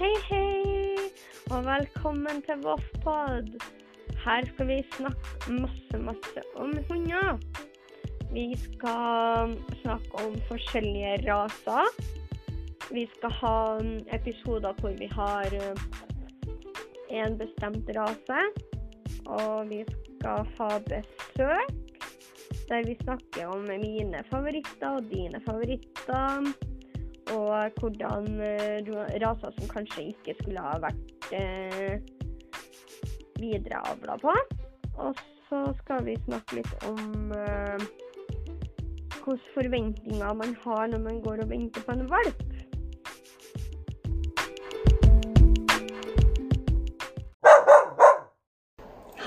Hei, hei, og velkommen til Voffpod. Her skal vi snakke masse, masse om hunder. Vi skal snakke om forskjellige raser. Vi skal ha episoder hvor vi har en bestemt rase. Og vi skal ha besøk, der vi snakker om mine favoritter og dine favoritter og hvordan uh, raser som kanskje ikke skulle ha vært uh, videreavla på. Og så skal vi snakke litt om uh, hvilke forventninger man har når man går og venter på en valp.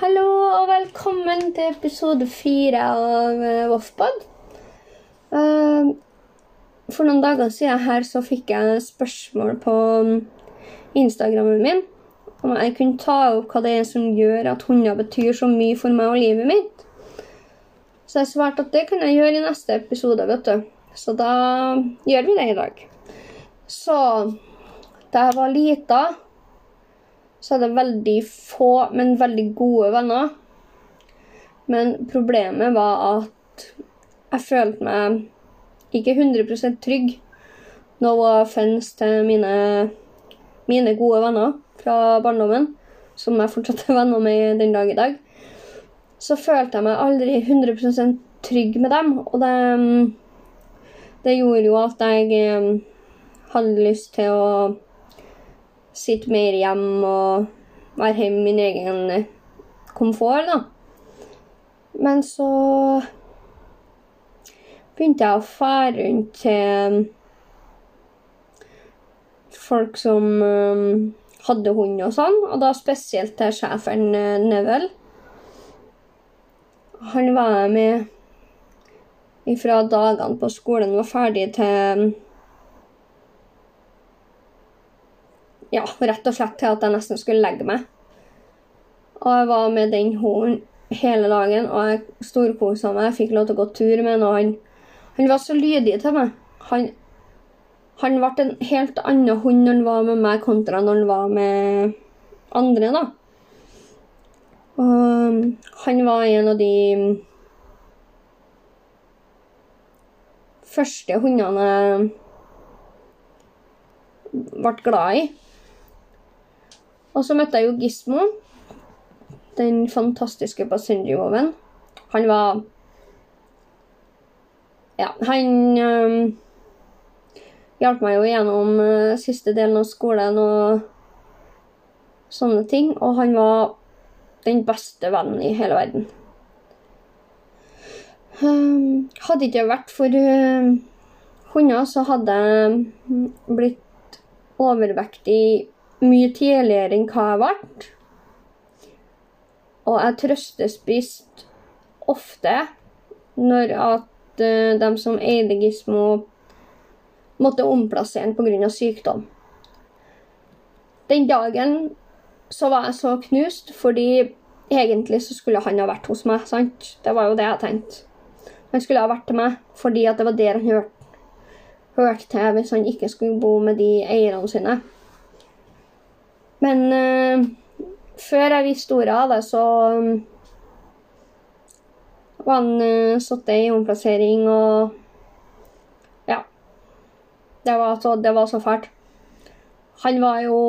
Hallo og velkommen til episode fire av Voffpod. For noen dager siden her så fikk jeg spørsmål på um, Instagrammen min om jeg kunne ta opp hva det er som gjør at hunder betyr så mye for meg og livet mitt. Så jeg svarte at det kan jeg gjøre i neste episode, vet du. Så da gjør vi det i dag. Så da jeg var lita, så hadde jeg veldig få, men veldig gode venner. Men problemet var at jeg følte meg ikke 100% trygg. No offense til mine, mine gode venner fra barndommen, som jeg fortsatt er venner med den dag i dag. Så følte jeg meg aldri 100% trygg med dem. Og det, det gjorde jo at jeg um, hadde lyst til å sitte mer hjemme og være hjemme i min egen komfort, da. Men så begynte jeg å fære rundt til folk som um, hadde hund og sånn, og da spesielt til sjefen uh, Neville. Han var med ifra dagene på skolen var ferdig til Ja, rett og slett til at jeg nesten skulle legge meg. Og jeg var med den hunden hele dagen, og jeg storkosa meg. Jeg fikk lov til å gå tur med den, og han han var så lydig til meg. Han, han ble en helt annen hund når han var med meg, kontra når han var med andre, da. Og um, han var en av de første hundene jeg ble glad i. Og så møtte jeg jo Gismo, den fantastiske Basenji-voven. Han var ja, han øh, hjalp meg jo gjennom øh, siste delen av skolen og sånne ting. Og han var den beste vennen i hele verden. Um, hadde ikke vært for uh, hunder, så hadde jeg blitt overvektig mye tidligere enn hva jeg ble. Og jeg trøstespiste ofte når at uh, de som eide Gismo, måtte omplassere den pga. sykdom. Den dagen så var jeg så knust, fordi egentlig så skulle han ha vært hos meg. sant? Det var jo det jeg tenkte. Han skulle ha vært til meg fordi at det var der han hørte hørt til hvis han ikke skulle bo med de eierne sine. Men uh, før jeg visste ordet av det, så og han uh, satt i omplassering og Ja. Det var, så, det var så fælt. Han var jo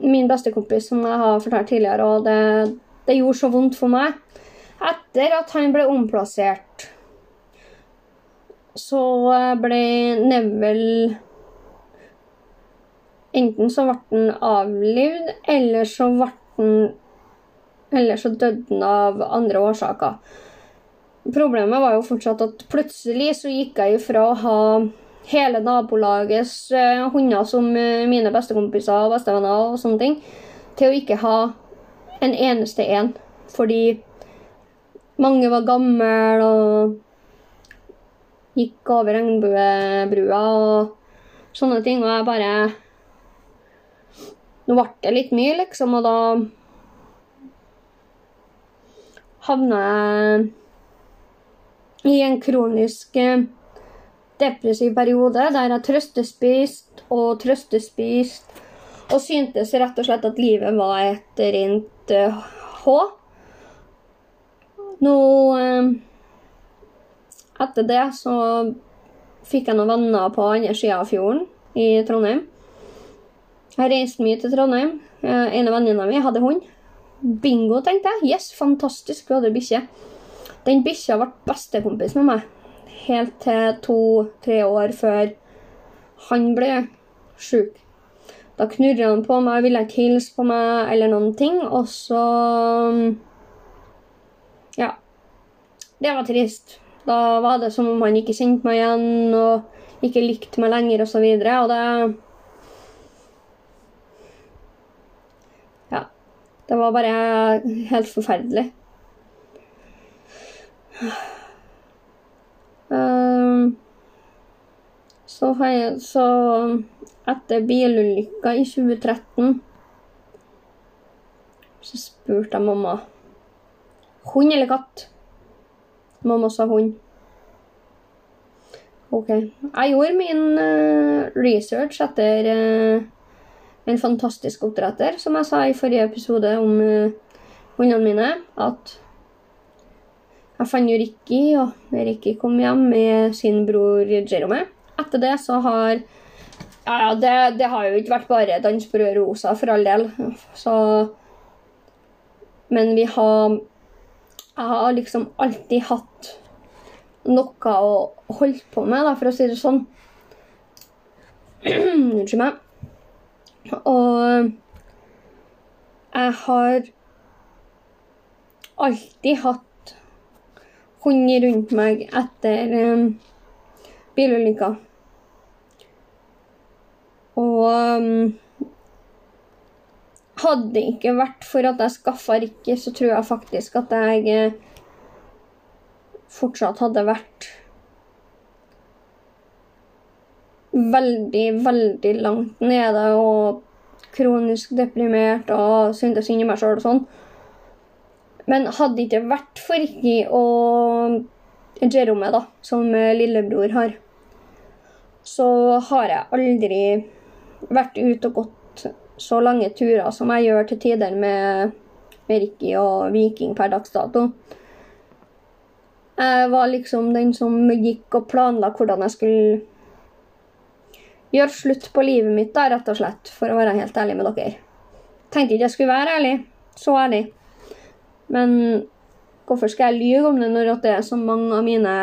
min bestekompis, som jeg har fortalt tidligere, og det, det gjorde så vondt for meg. Etter at han ble omplassert, så ble Neville Enten så ble han avlivd, eller så ble han eller så døde han av andre årsaker. Problemet var jo fortsatt at plutselig så gikk jeg ifra å ha hele nabolagets uh, hunder som uh, mine bestekompiser og bestevenner og sånne ting, til å ikke ha en eneste en. Fordi mange var gamle og gikk over regnbuebrua og sånne ting. Og jeg bare Nå ble det litt mye, liksom, og da havna jeg i en kronisk eh, depressiv periode der jeg trøstespist og trøstespist og syntes rett og slett at livet var et rent H. Nå uh, Etter det så fikk jeg noen venner på andre sida av fjorden i Trondheim. Jeg reiste mye til Trondheim. En av venninnene mine hadde hund. Bingo, tenkte jeg. Yes, fantastisk, vi hadde bikkje. Den bikkja ble bestekompis med meg helt til to-tre år før han ble sjuk. Da knurra han på meg, ville ikke hilse på meg eller noen ting, og så Ja. Det var trist. Da var det som om han ikke kjente meg igjen og ikke likte meg lenger, og så videre, og det Det var bare helt forferdelig. Um, så, jeg, så etter bilulykka i 2013 så spurte jeg mamma hund eller katt. Mamma sa hund. OK. Jeg gjorde min uh, research etter uh, en fantastisk oppdretter, som jeg sa i forrige episode om uh, hundene mine, at jeg fant jo Ricky, og Ricky kom hjem med sin bror Jerome. Etter det så har Ja, ja, det, det har jo ikke vært bare dans på rød rosa, for all del. Så Men vi har Jeg har liksom alltid hatt noe å holde på med, da, for å si det sånn. Unnskyld meg. Og jeg har alltid hatt hund rundt meg etter um, bilulykka. Og um, hadde det ikke vært for at jeg skaffa Ricky, så tror jeg faktisk at jeg eh, fortsatt hadde vært veldig, veldig langt nede og kronisk deprimert og syntes inni meg sjøl og sånn. Men hadde det ikke vært for Ricky og Jerome, da, som lillebror har, så har jeg aldri vært ute og gått så lange turer som jeg gjør til tider med, med Ricky og Viking per dags dato. Jeg var liksom den som gikk og planla hvordan jeg skulle gjøre slutt på livet mitt, da, rett og slett, for å være helt ærlig med dere. Tenkte ikke jeg skulle være ærlig. Så ærlig. Men hvorfor skal jeg lyve om det når det er så mange av mine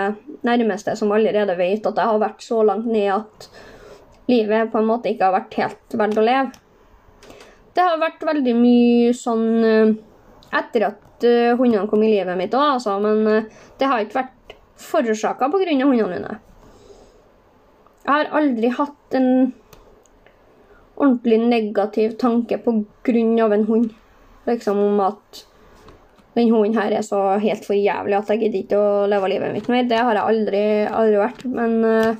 nærmeste som allerede vet at jeg har vært så langt ned at livet på en måte ikke har vært helt verdt å leve? Det har vært veldig mye sånn eh, etter at uh, hundene kom i livet mitt òg, altså, men uh, det har ikke vært forårsaka pga. hundene mine. Jeg har aldri hatt en ordentlig negativ tanke på grunn av en hund. Liksom om at den hunden her er så helt for jævlig at jeg gidder ikke å leve livet mitt mer. Det har jeg aldri, aldri vært. Men uh,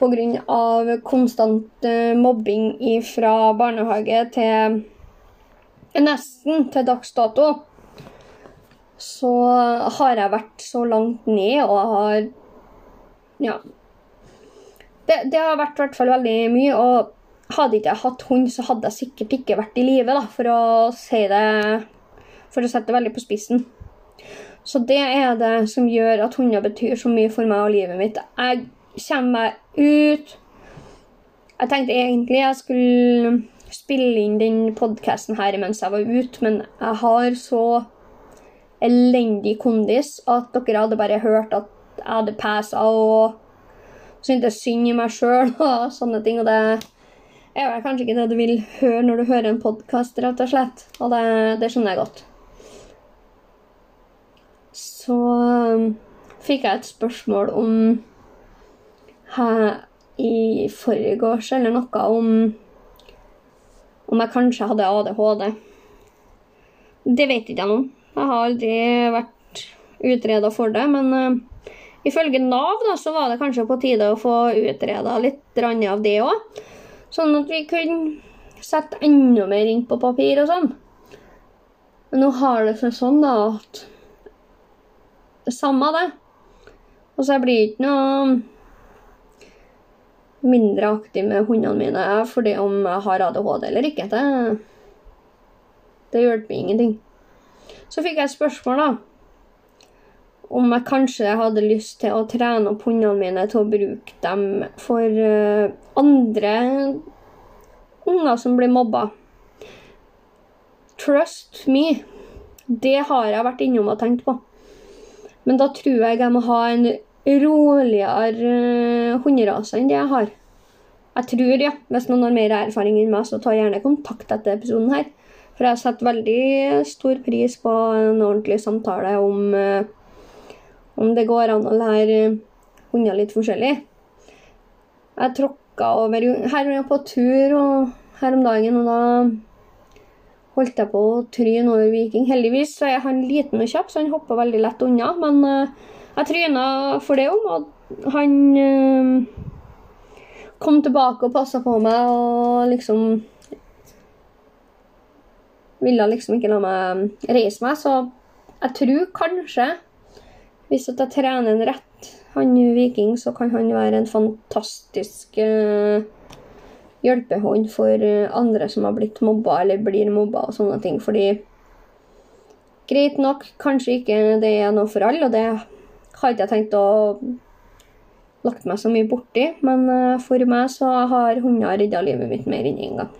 pga. konstant uh, mobbing fra barnehage til nesten til dags dato, så har jeg vært så langt ned og jeg har Ja. Det, det har vært i hvert fall veldig mye. Og hadde ikke jeg hatt hund, så hadde jeg sikkert ikke vært i live, for å si for å sette det veldig på spissen. Så det er det som gjør at hunder betyr så mye for meg og livet mitt. Jeg kommer meg ut Jeg tenkte egentlig jeg skulle spille inn den podkasten her mens jeg var ute, men jeg har så elendig kondis at dere hadde bare hørt at jeg hadde pæsa og syntes synd i meg sjøl og sånne ting. Og det er kanskje ikke det du vil høre når du hører en podkast, rett og slett. Og det, det skjønner jeg godt så um, fikk jeg et spørsmål om her i forgårs eller noe om om jeg kanskje hadde ADHD. Det vet ikke jeg nå. Jeg har aldri vært utreda for det, men uh, ifølge Nav da, så var det kanskje på tide å få utreda litt av det òg. Sånn at vi kunne sette enda mer inn på papir og sånn. Men nå har det seg sånn da at samme det. Og så jeg blir ikke noe mindre aktiv med hundene mine fordi om jeg har ADHD eller ikke. Det, det hjelper ingenting. Så fikk jeg et spørsmål, da. Om jeg kanskje hadde lyst til å trene opp hundene mine til å bruke dem for uh, andre unger som blir mobba. Trust me. Det har jeg vært innom og tenkt på. Men da tror jeg jeg må ha en roligere uh, hunderase enn det jeg har. Jeg tror, ja, Hvis noen har mer erfaring enn meg, så ta gjerne kontakt etter episoden her. For jeg setter veldig stor pris på en ordentlig samtale om uh, om det går an å lære hunder litt forskjellig. Jeg tråkka over Her var jeg på tur her om dagen, og da holdt jeg på å tryne over Viking. Heldigvis så er han liten og kjapp, så han hopper veldig lett unna. Men uh, jeg tryna for det om, og han uh, kom tilbake og passa på meg og liksom Ville liksom ikke la meg reise meg, så jeg tror kanskje, hvis jeg trener en rett, han Viking, så kan han være en fantastisk uh, hjelpehånd for andre som har blitt mobba eller blir mobba og sånne ting. Fordi greit nok, kanskje ikke det er noe for alle, og det har ikke jeg tenkt å lagt meg så mye borti, men eh, for meg så har hunder redda livet mitt mer enn én en gang.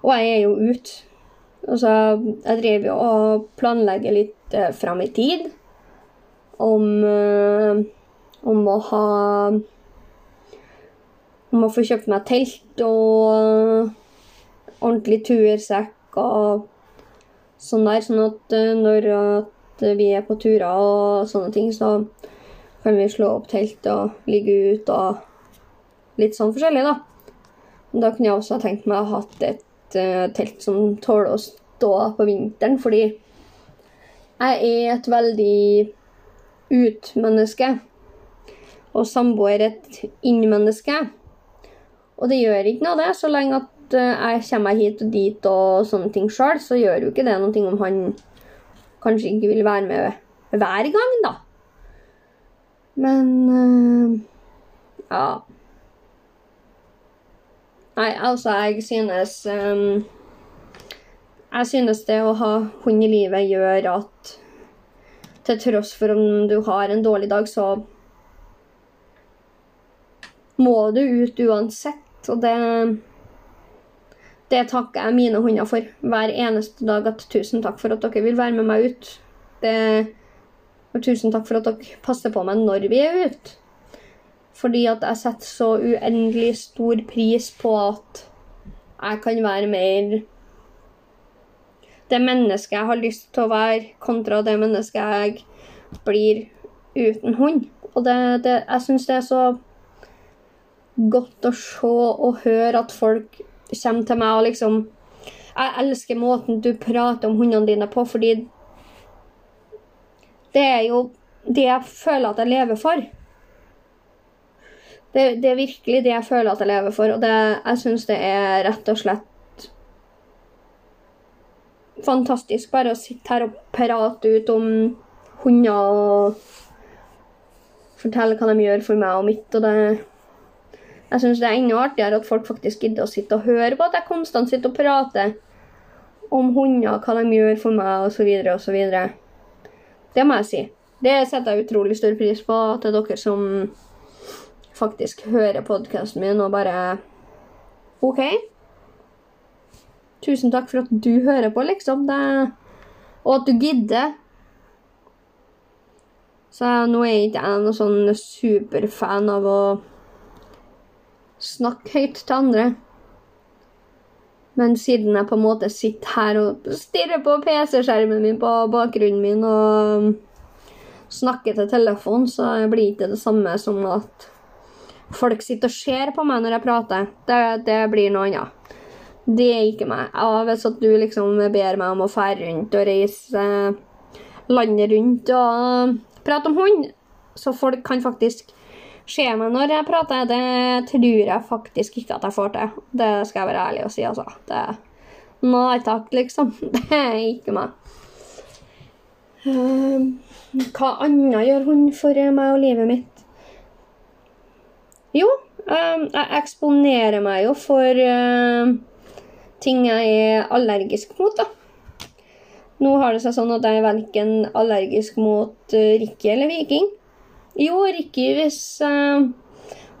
Og jeg er jo ute. Altså, jeg driver jo og planlegger litt eh, fram i tid om, eh, om å ha Om å få kjøpt meg telt og ordentlig tursekk og sånn der, sånn at når at vi er på turer og sånne ting, så kan vi slå opp telt og ligge ut og litt sånn forskjellig, da. Da kunne jeg også tenkt meg å ha hatt et uh, telt som tåler å stå på vinteren, fordi jeg er et veldig ut-menneske. Og samboer et inn-menneske. Og det gjør ikke noe, det, så lenge at uh, jeg kommer meg hit og dit og sånne ting sjøl, så gjør jo ikke det noe om han kanskje ikke vil være med hver gang, da. Men uh, ja. Nei, altså, jeg synes um, Jeg synes det å ha hund i livet gjør at til tross for om du har en dårlig dag, så må du ut uansett. Og det det takker jeg mine hunder for hver eneste dag. At tusen takk for at dere vil være med meg ut. Det, og tusen takk for at dere passer på meg når vi er ute. Fordi at jeg setter så uendelig stor pris på at jeg kan være mer det mennesket jeg har lyst til å være, kontra det mennesket jeg blir uten hund. Og det, det, jeg syns det er så godt å se og høre at folk kommer til meg og liksom Jeg elsker måten du prater om hundene dine på, fordi det er jo det jeg føler at jeg lever for. Det, det er virkelig det jeg føler at jeg lever for, og det, jeg syns det er rett og slett fantastisk bare å sitte her og prate ut om hunder og fortelle hva de gjør for meg og mitt. og det jeg syns det er enda artigere at folk faktisk gidder å sitte og høre på at jeg konstant sitter og prater om hunder, hva de gjør for meg, osv., osv. Det må jeg si. Det setter jeg utrolig stor pris på til dere som faktisk hører podkasten min og bare OK. Tusen takk for at du hører på, liksom. Det, og at du gidder. Så nå er jeg ikke jeg noen sånn superfan av å snakke høyt til andre. Men siden jeg på en måte sitter her og stirrer på PC-skjermen min på bakgrunnen min og snakker til telefonen, så blir det ikke det samme som at folk sitter og ser på meg når jeg prater. Det, det blir noe annet. Det er ikke meg. Ja, hvis at du liksom ber meg om å fære rundt og reise landet rundt og prate om hund, så folk kan faktisk se meg når jeg prater, det tror jeg faktisk ikke at jeg får til. Det skal jeg være ærlig og si, altså. Det, nei takk, liksom. Det er ikke meg. Eh, hva annet gjør hun for meg og livet mitt? Jo, eh, jeg eksponerer meg jo for eh, ting jeg er allergisk mot, da. Nå har det seg sånn at jeg er verken allergisk mot uh, Ricky eller Viking. Jo, Ricky hvis uh,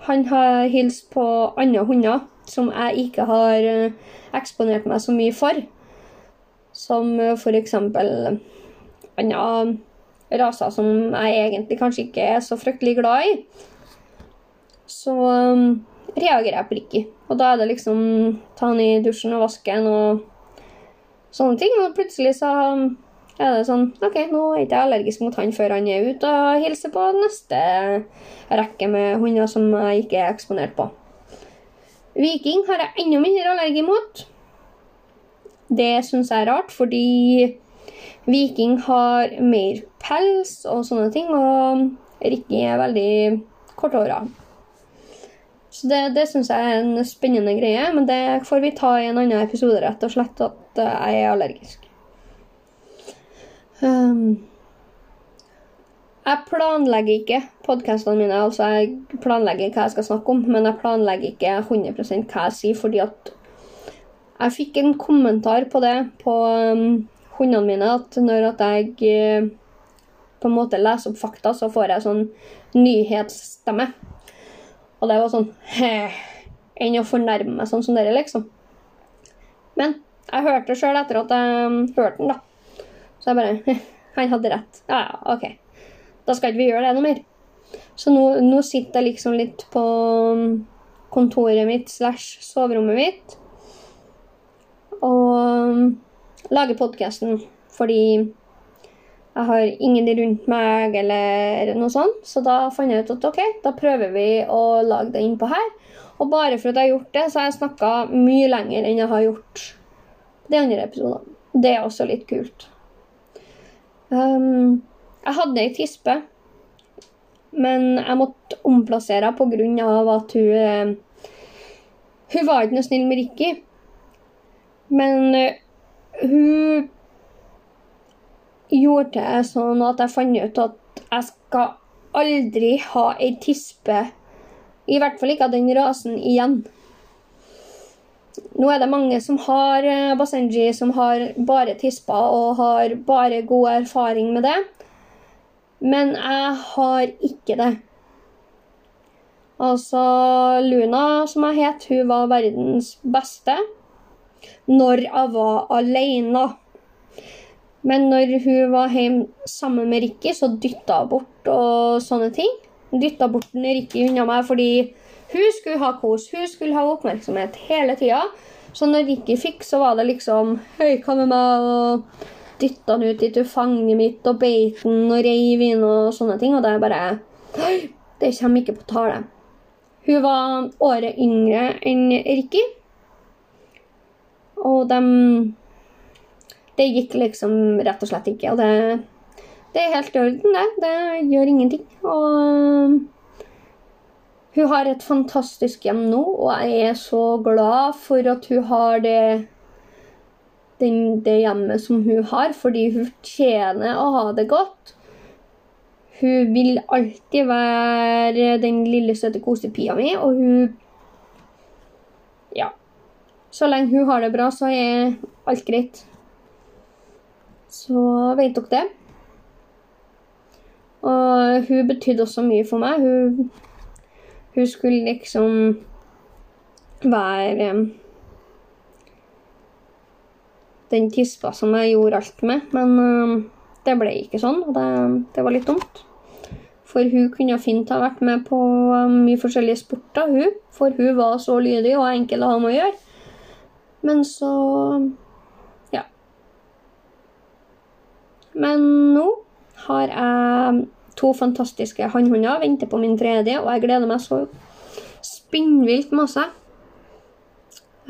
han har hilst på andre hunder som jeg ikke har eksponert meg så mye for. Som f.eks. andre raser som jeg egentlig kanskje ikke er så fryktelig glad i. Så um, reagerer jeg på Ricky. Og da er det liksom ta han i dusjen og vaske han og sånne ting. Og plutselig så er det sånn OK, nå er ikke jeg allergisk mot han før han er ute og hilser på neste rekke med hunder som jeg ikke er eksponert på. Viking har jeg enda mindre allergi mot. Det syns jeg er rart, fordi Viking har mer pels og sånne ting, og Ricky er veldig korthåra. Så det, det syns jeg er en spennende greie, men det får vi ta i en annen episode, rett og slett, at jeg er allergisk. Um, jeg planlegger ikke podkastene mine, altså jeg planlegger hva jeg skal snakke om, men jeg planlegger ikke 100 hva jeg sier, fordi at jeg fikk en kommentar på det på um, hundene mine, at når at jeg uh, på en måte leser opp fakta, så får jeg sånn nyhetsstemme. Og det var sånn Enn å fornærme meg sånn som dere, liksom. Men jeg hørte det sjøl etter at jeg um, hørte den, da. Så jeg bare Han hadde rett. Ja, ja, OK. Da skal ikke vi gjøre det noe mer. Så nå, nå sitter jeg liksom litt på um, kontoret mitt slash soverommet mitt og um, lager podkasten fordi jeg har ingen rundt meg eller noe sånt. Så da fant jeg ut at ok, da prøver vi å lage det innpå her. Og bare for at jeg har gjort det, så har jeg snakka mye lenger enn jeg har gjort de andre episodene. Det er også litt kult. Um, jeg hadde ei tispe, men jeg måtte omplassere henne pga. at hun eh, Hun var ikke noe snill med Ricky. Men uh, hun gjorde det sånn at jeg fant ut at jeg skal aldri ha ei tispe, i hvert fall ikke av den rasen, igjen. Nå er det mange som har eh, Basenji, som har bare tisper og har bare god erfaring med det. Men jeg har ikke det. Altså, Luna, som jeg het, hun var verdens beste når jeg var alene. Men når hun var hjemme sammen med Ricky, så dytta hun bort og sånne ting. Dytta bort Ricky unna meg fordi hun skulle ha kos, hun skulle ha oppmerksomhet hele tida. Så når Ricky fikk, så var det liksom Høy, hva med meg? Og dytta han ut i fanget mitt og beit han og reiv inn og sånne ting. Og det er bare Det kommer ikke på tale. Hun var året yngre enn Ricky. Og de det gikk liksom rett og slett ikke. Og det, det er helt i orden, det. Det gjør ingenting. Og hun har et fantastisk hjem nå, og jeg er så glad for at hun har det, den, det hjemmet som hun har, fordi hun tjener å ha det godt. Hun vil alltid være den lille, søte kosepia mi, og hun Ja. Så lenge hun har det bra, så er alt greit. Så dere det. Og hun betydde også mye for meg. Hun, hun skulle liksom være den tispa som jeg gjorde alt med. Men uh, det ble ikke sånn, og det, det, var litt dumt. For hun kunne fint ha vært med på mye forskjellige sporter, hun. For hun var så lydig og enkel å ha med å gjøre. Men så Men nå har jeg to fantastiske hannhunder, venter på min tredje, og jeg gleder meg så spinnvilt masse.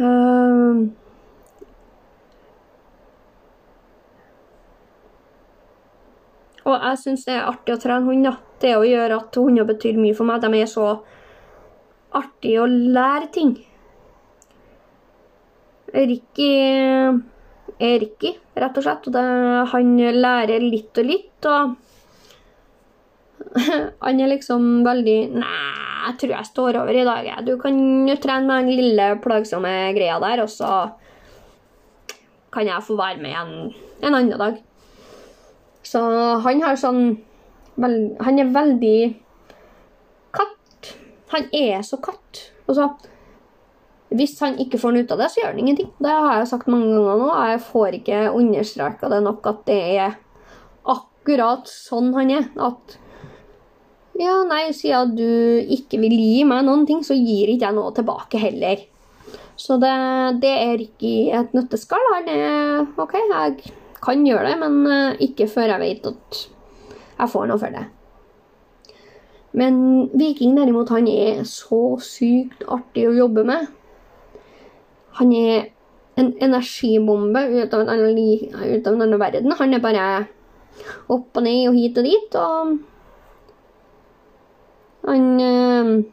Uh, og jeg syns det er artig å trene hund. da. Det å gjøre at hunder betyr mye for meg. De er så artige å lære ting. Ricky Eriki, rett og slett. Og det, han lærer litt og litt, og han er liksom veldig Nei, jeg tror jeg står over i dag. Du kan jo trene med den lille plagsomme greia der, og så kan jeg få være med igjen en annen dag. Så han har sånn vel, Han er veldig katt. Han er så katt. Og så hvis han ikke får noe ut av det, så gjør han ingenting. Det har jeg sagt mange ganger nå. Jeg får ikke understreka det nok at det er akkurat sånn han er. At ja, nei, siden du ikke vil gi meg noen ting, så gir ikke jeg noe tilbake heller. Så det, det er ikke et nøtteskall. Han er OK, jeg kan gjøre det, men eh, ikke før jeg vet at jeg får noe for det. Men Viking derimot, han er så sykt artig å jobbe med. Han er en energibombe ut av en annen, ut av en annen verden. Han er bare opp og ned og hit og dit. Og han øh,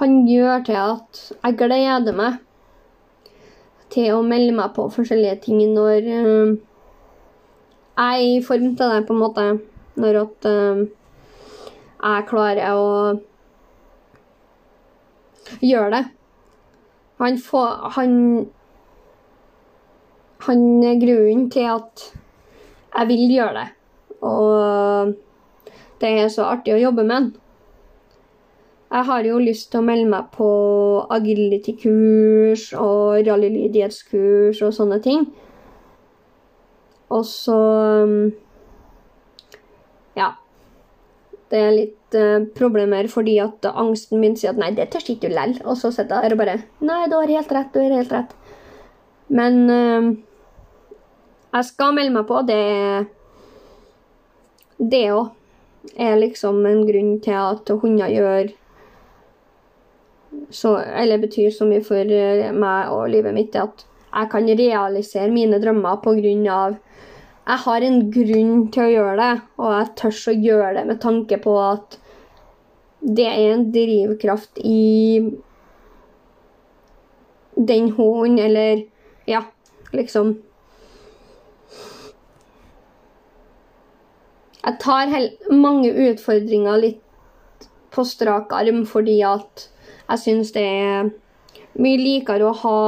Han gjør til at jeg gleder meg til å melde meg på forskjellige ting når øh, jeg er i form til det, på en måte. Når at øh, jeg klarer å gjøre det. Han får Han Han grunnen til at jeg vil gjøre det. Og det er så artig å jobbe med han. Jeg har jo lyst til å melde meg på agility-kurs og rallylydighetskurs og sånne ting. Og så Ja. Det er litt uh, problemer fordi at angsten min sier at nei, det tør ikke du lell. Og så sitter jeg der og bare Nei, du har helt rett, du har helt rett. Men uh, jeg skal melde meg på. Det Det òg er liksom en grunn til at hunder gjør så, Eller betyr så mye for eh, meg og livet mitt at jeg kan realisere mine drømmer på grunn av jeg har en grunn til å gjøre det, og jeg tør å gjøre det med tanke på at det er en drivkraft i den hunden, eller ja, liksom. Jeg tar mange utfordringer litt på strak arm fordi at jeg syns det er mye likere å ha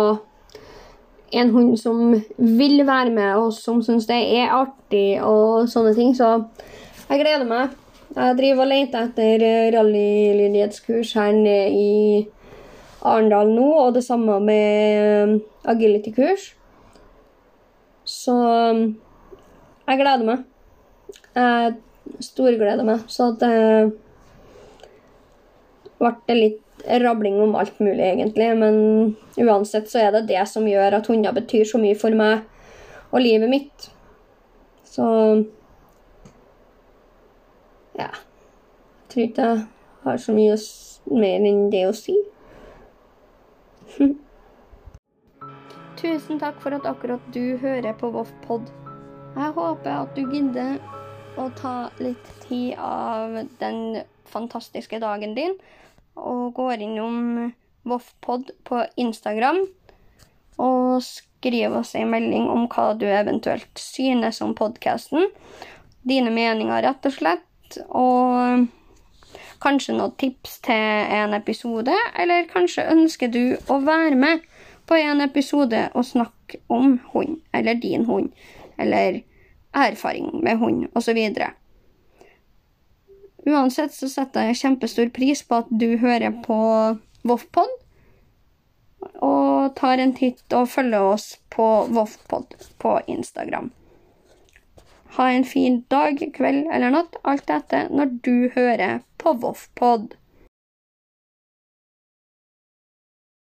en hund som vil være med, og som syns det er artig og sånne ting. Så jeg gleder meg. Jeg driver og leter etter rallylydighetskurs her nede i Arendal nå, og det samme med agility-kurs. Så jeg gleder meg. Jeg storgleder meg. Så det ble litt rabling om alt mulig, egentlig. Men uansett så er det det som gjør at hunder betyr så mye for meg og livet mitt. Så Ja. Jeg tror ikke jeg har så mye mer enn det å si. Tusen takk for at akkurat du hører på Voff Pod. Jeg håper at du gidder å ta litt tid av den fantastiske dagen din og går innom Voffpod på Instagram og skriver oss en melding om hva du eventuelt synes om podkasten. Dine meninger, rett og slett. Og kanskje noen tips til en episode, eller kanskje ønsker du å være med på en episode og snakke om hund, eller din hund, eller erfaring med hund, osv. Uansett så setter jeg kjempestor pris på at du hører på Voffpod. Og tar en titt og følger oss på Voffpod på Instagram. Ha en fin dag, kveld eller natt, alt etter når du hører på Voffpod.